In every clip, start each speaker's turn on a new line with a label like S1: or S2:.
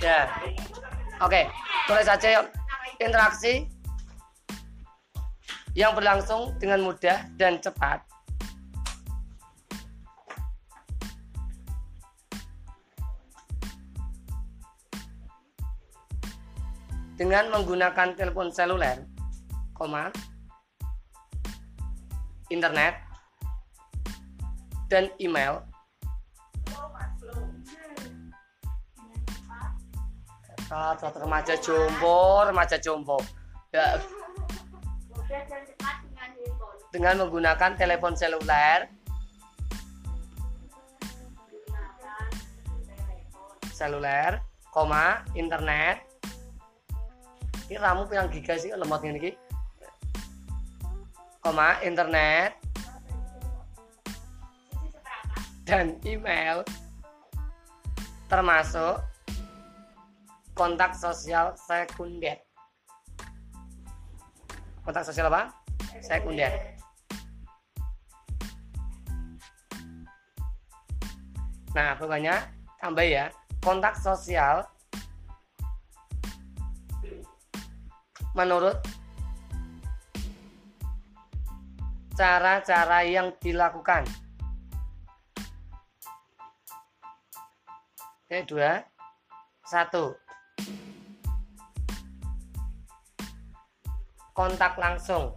S1: Ya. Oke, tulis saja yuk. interaksi yang berlangsung dengan mudah dan cepat. Dengan menggunakan telepon seluler, koma, internet, dan email Kata remaja jompo, remaja jompo. Ya,
S2: dengan
S1: menggunakan telepon seluler, seluler, koma, internet. Ini ramu pirang giga sih lemot ini. Koma, internet dan email termasuk kontak sosial sekunder. Kontak sosial apa? Sekunder. Nah, pokoknya tambah ya. Kontak sosial menurut cara-cara yang dilakukan. Oke, dua, satu. Kontak langsung.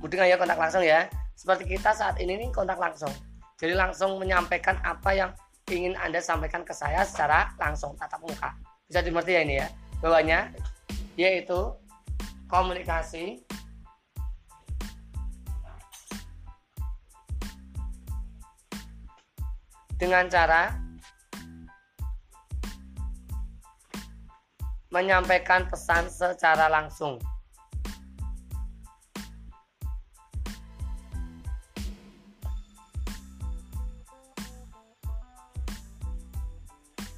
S1: Mudeng ya kontak langsung ya. Seperti kita saat ini nih kontak langsung. Jadi langsung menyampaikan apa yang ingin Anda sampaikan ke saya secara langsung tatap muka. Bisa dimengerti ya ini ya. Bawahnya yaitu komunikasi dengan cara menyampaikan pesan secara langsung.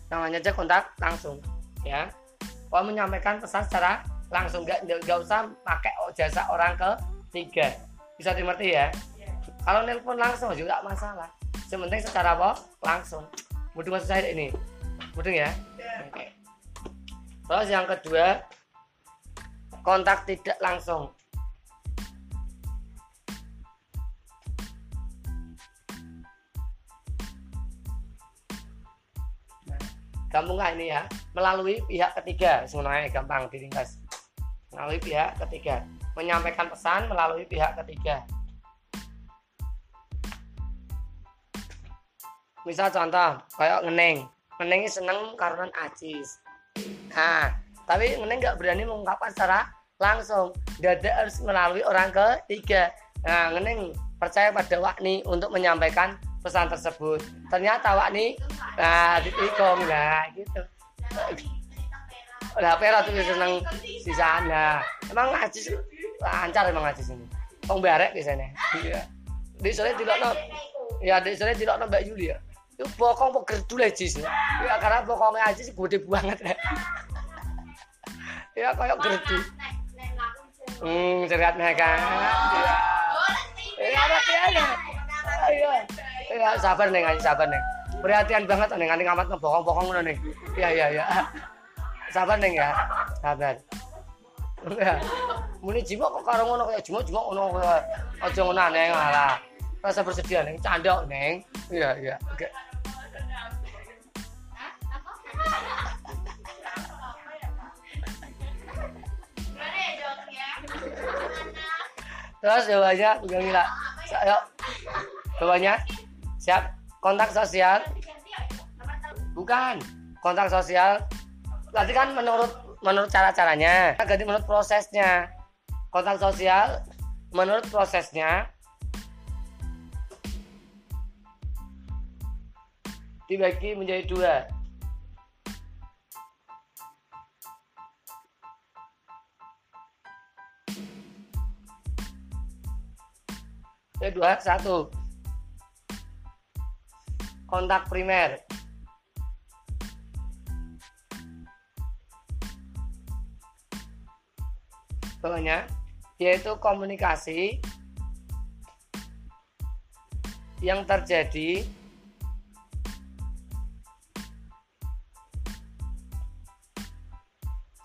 S1: Namanya aja kontak langsung, ya. Kalau menyampaikan pesan secara langsung, nggak nggak usah pakai jasa orang ketiga. Bisa dimengerti ya? Kalau nelpon langsung juga masalah. Sementing secara apa? Langsung. Mudeng maksud saya ini. Mudeng ya? Oke. Terus yang kedua, kontak tidak langsung. Gampang nggak ini ya? Melalui pihak ketiga, sebenarnya gampang diringkas. Melalui pihak ketiga, menyampaikan pesan melalui pihak ketiga. Misal contoh, kayak ngeneng ini seneng karena ajis. Nah, tapi ngeneng nggak berani mengungkapkan secara langsung. Dada harus melalui orang ketiga. Nah, ngeneng percaya pada Wakni untuk menyampaikan pesan tersebut. Ternyata Wakni, nah ditikung, nah gitu. Lah Pera tuh seneng di sana. Emang ajis lancar emang ajis ini. Wong barek di sana. Iya. Di sore tidak Ya, di sore tidak Mbak Yulia. Itu bokong kok gerdu lah jis. Ya karena bokongnya aja sih gede banget. ya kayak gerdu. Hmm, cerkat mereka. Ya. Apa ya? Ayo. Ya sabar neng, aja sabar neng. Perhatian banget neng, nanti ngamat ngebokong-bokong ngono neng. Iya iya iya. Sabar neng ya. Sabar. Ya. Muni jiwa kok karo ngono kaya jiwa-jiwa ngono kaya aja ngono neng alah. Rasa bersedia neng, candok neng. Iya iya. Oke. Terus jawabannya pegang gila. Ayo. Jawabannya siap. Kontak sosial. Bukan. Kontak sosial. Berarti kan menurut menurut cara-caranya. Ganti menurut prosesnya. Kontak sosial menurut prosesnya dibagi menjadi dua. Kedua, satu. Kontak primer. Bawahnya, yaitu komunikasi yang terjadi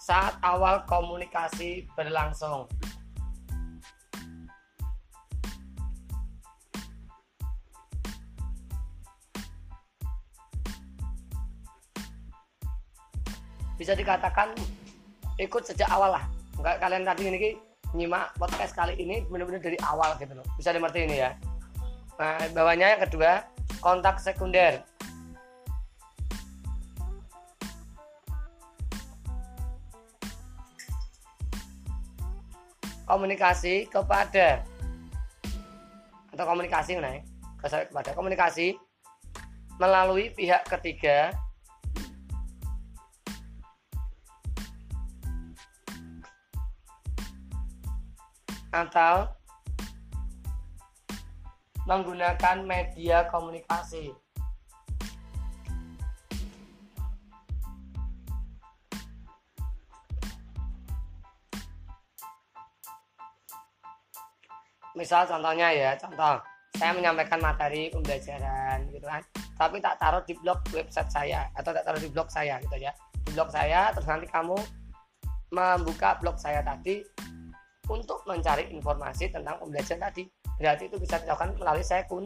S1: saat awal komunikasi berlangsung. Bisa dikatakan ikut sejak awal lah. Enggak kalian tadi ini nyimak podcast kali ini benar-benar dari awal gitu loh. Bisa dimengerti ini ya. Nah, bawahnya yang kedua, kontak sekunder. Komunikasi kepada. Atau komunikasi nah, kepada komunikasi melalui pihak ketiga. Atau menggunakan media komunikasi. Misal contohnya ya contoh saya menyampaikan materi pembelajaran gitu kan. Tapi tak taruh di blog website saya atau tak taruh di blog saya gitu ya. Di blog saya terus nanti kamu membuka blog saya tadi untuk mencari informasi tentang pembelajaran tadi. Berarti itu bisa dilakukan melalui saya pun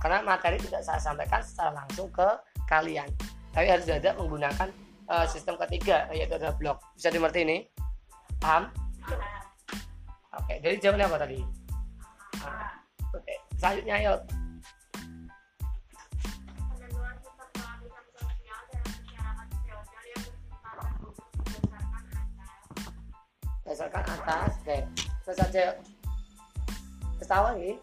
S1: karena materi tidak saya sampaikan secara langsung ke kalian. Tapi harus ada menggunakan uh, sistem ketiga yaitu adalah blog. Bisa dimengerti ini? Paham? Oke jadi jawabannya apa tadi Oke, selanjutnya yuk. Berdasarkan atas, oke. Terus saja ketawa ini,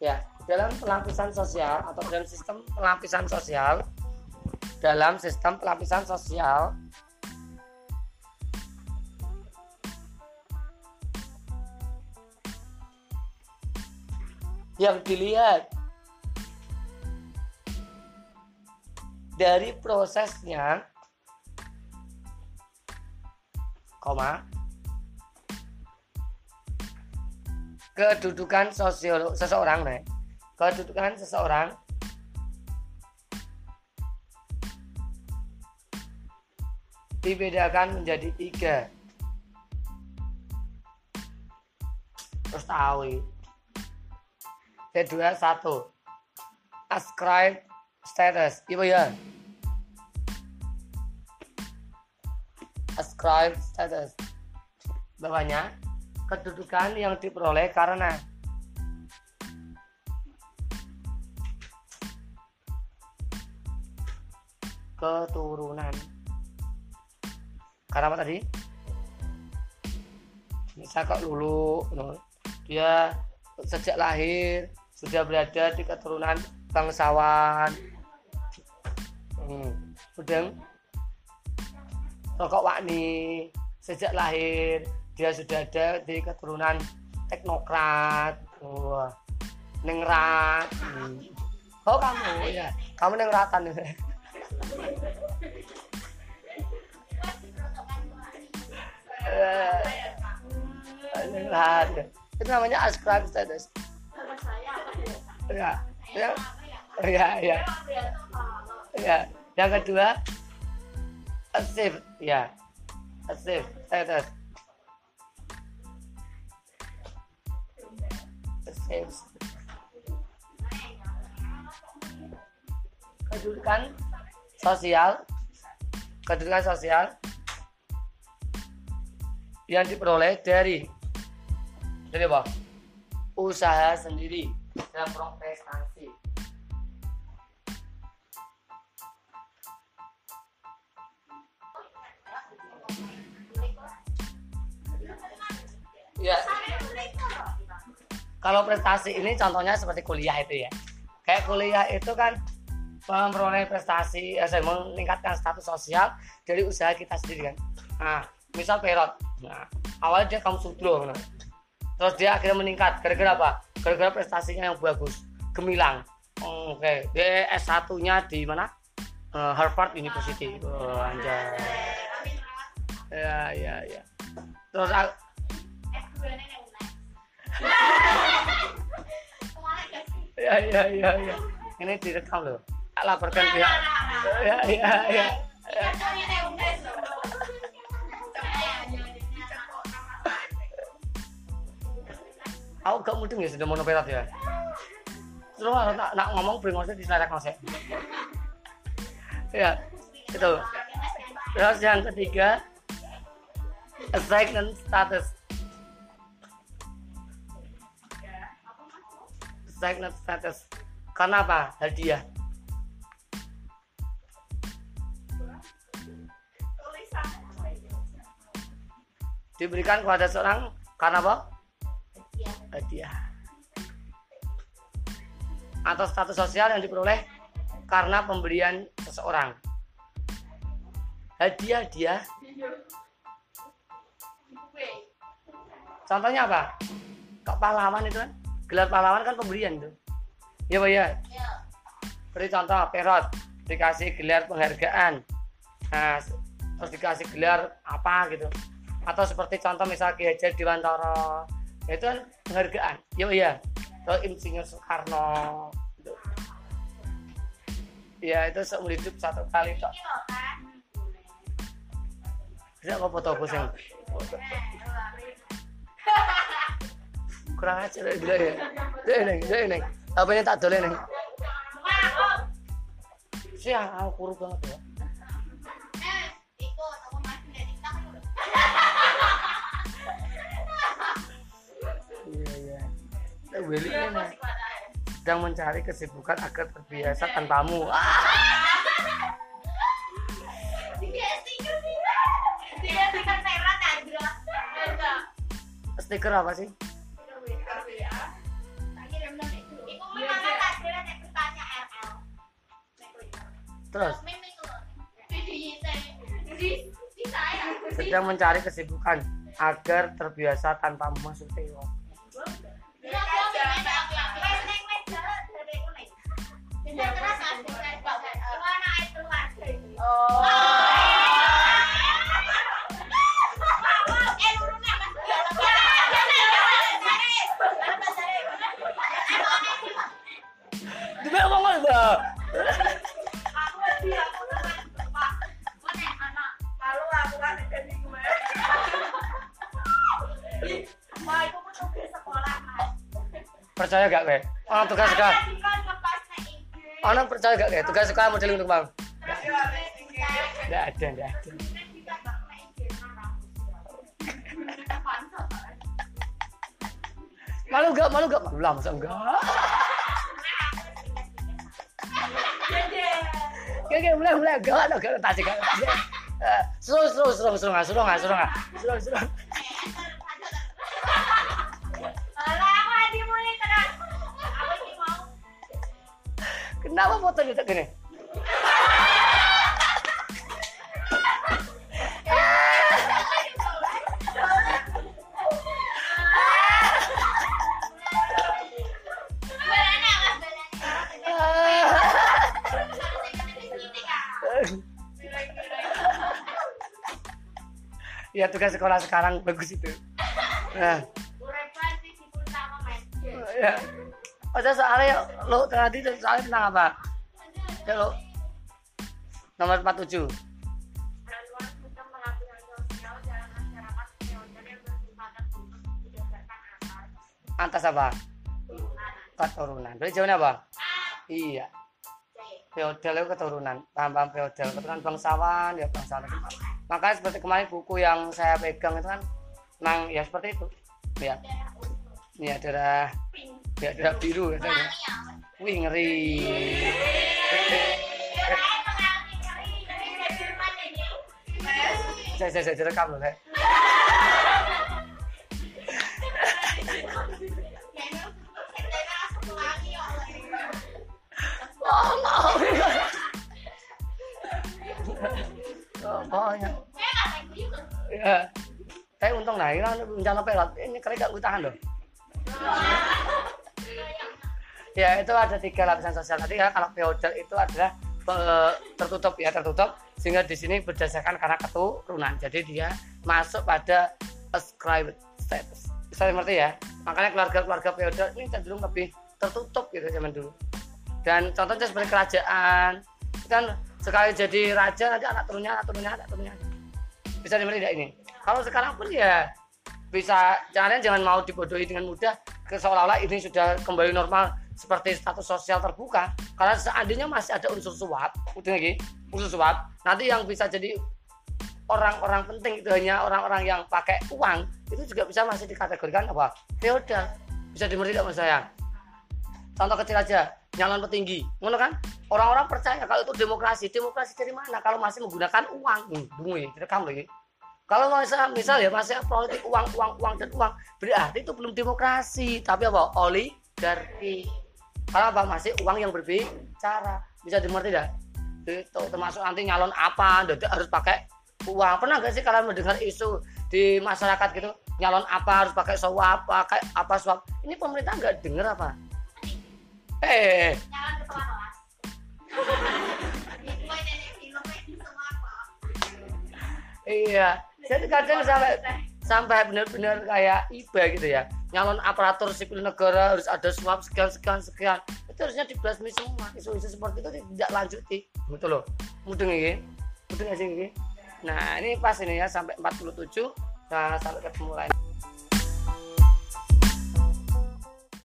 S1: ya dalam pelapisan sosial atau dalam sistem pelapisan sosial dalam sistem pelapisan sosial yang dilihat dari prosesnya koma kedudukan sosial seseorang nih. Kedudukan seseorang dibedakan menjadi tiga. Terus tahu kedua satu ascribe status. Ibu ya ascribe status. Bawahnya kedudukan yang diperoleh karena keturunan. Karena apa tadi? Misal kok lulu dia sejak lahir sudah berada di keturunan bangsawan. Hmm. Udeng Rokok Wakni sejak lahir dia sudah ada di keturunan teknokrat. Wah nengrat hmm. oh kamu ya kamu nengratan ya nengrat itu namanya ascribe status ya ya ya ya. Ya yang kedua asif ya asif status asif kedudukan sosial kedudukan sosial yang diperoleh dari dari apa usaha sendiri dan prestasi. Ya. Kalau prestasi ini contohnya seperti kuliah itu ya. Kayak kuliah itu kan memperoleh prestasi, ya, saya meningkatkan status sosial dari usaha kita sendiri kan. Nah, misal perot. Nah, awalnya dia kamu sudro. Nah. Terus dia akhirnya meningkat. Gara-gara apa? gara-gara prestasinya yang bagus. Gemilang. Oke. Okay. dia S1 nya di mana? Uh, Harvard University. Oh, anjay. Ya ya ya. Terus aku ya ya ya ya. Ini direkam loh. Laporkan pihak. ya ya ya, ya. Aku gak mudeng ya sudah monoperat ya. Terus nak, nak, nak ngomong brengosnya di selera konsep. ya, itu. Terus yang ketiga, assignment status. Assignment status. Karena apa? Hadiah. Diberikan kepada seorang karena apa? Hadiah. Atau status sosial yang diperoleh karena pemberian seseorang. Hadiah dia. Contohnya apa? Kok pahlawan itu kan? Gelar pahlawan kan pemberian itu. Iya, Pak ya. Beri contoh perot dikasih gelar penghargaan. Nah, terus dikasih gelar apa gitu. Atau seperti contoh misalnya Ki Hajar Dewantara. Ya, itu kan penghargaan. Iya, Pak ya. Atau Insinyur Soekarno. Gitu. Ya, itu seumur hidup satu kali kok. Bisa kok foto aku sing kurang ajar ya gila ya. Dek neng, dek neng. Apa ini tak doleh neng. Sih aku kurus banget ya. Willy nih, sedang mencari kesibukan agar terbiasa tanpamu. Stiker apa sih? Terus sedang mencari kesibukan agar terbiasa tanpa masuk tewa. Percaya gak kayak? Orang tugas sekolah. Orang percaya gak kayak tugas sekolah modeling untuk bang? Gak ada, gak ada. Malu gak? Malu gak? Malu lah, masa enggak? Oke, mulai, mulai. Gak, gak, gak, tak gak, tak Suruh, suruh, suruh, suruh, suruh, suruh, suruh, suruh, Kenapa foto gitu gini? Ya tugas sekolah sekarang bagus itu. Nah, ya. Oh, soalnya lo tadi soalnya tentang apa? Ya lo nomor 47. Antas apa? Keturunan. Berarti jawabnya apa? Iya. Feodal itu keturunan. Paham-paham feodal. Keturunan bangsawan, ya bangsawan. Makanya seperti kemarin buku yang saya pegang itu kan memang ya seperti itu. Ya. Ini adalah ya ada biru katanya wih ngeri saya saya saya rekam loh Oh, Pokoknya. Ya. Saya untung naik lah, jangan sampai. Ini kan kereta kita tahan loh. Ya, itu ada tiga lapisan sosial. Tadi ya, kalau feodal itu adalah eh, tertutup ya, tertutup. Sehingga di sini berdasarkan karena keturunan. Jadi dia masuk pada ascribed status. Bisa dimengerti ya? Makanya keluarga-keluarga feodal ini cenderung lebih tertutup gitu zaman dulu. Dan contohnya seperti kerajaan, kan sekali jadi raja nanti anak turunnya, anak turunnya, anak turunnya. Bisa dimengerti tidak ini? Kalau sekarang pun ya bisa jangan jangan mau dibodohi dengan mudah seolah-olah ini sudah kembali normal seperti status sosial terbuka karena seandainya masih ada unsur suap udah lagi unsur suap nanti yang bisa jadi orang-orang penting itu hanya orang-orang yang pakai uang itu juga bisa masih dikategorikan apa? Feodal. Bisa dimengerti tidak mas saya contoh kecil aja nyalon petinggi. Ngono kan? Orang-orang percaya kalau itu demokrasi. Demokrasi dari mana? Kalau masih menggunakan uang. Hmm, bunyi direkam lagi. Kalau misal, misal ya masih politik uang uang uang dan uang. Berarti itu belum demokrasi. Tapi apa? Oligarki karena apa masih uang yang berbicara. Bisa dimengerti tidak itu termasuk nanti nyalon apa harus pakai uang. Pernah gak sih kalian mendengar isu di masyarakat gitu? Nyalon apa harus pakai suap pakai apa suap. Ini pemerintah nggak dengar apa? Eh
S2: itu semua apa?
S1: iya. Jadi kadang sampai sampai benar-benar kayak iba gitu ya nyalon aparatur sipil negara harus ada suap sekian sekian sekian. Itu harusnya dibasmi semua. Isu-isu seperti itu tidak lanjuti betul loh. Mudeng ini mudeng aja ini nah ini pas ini ya sampai 47 nah sampai ketemu lain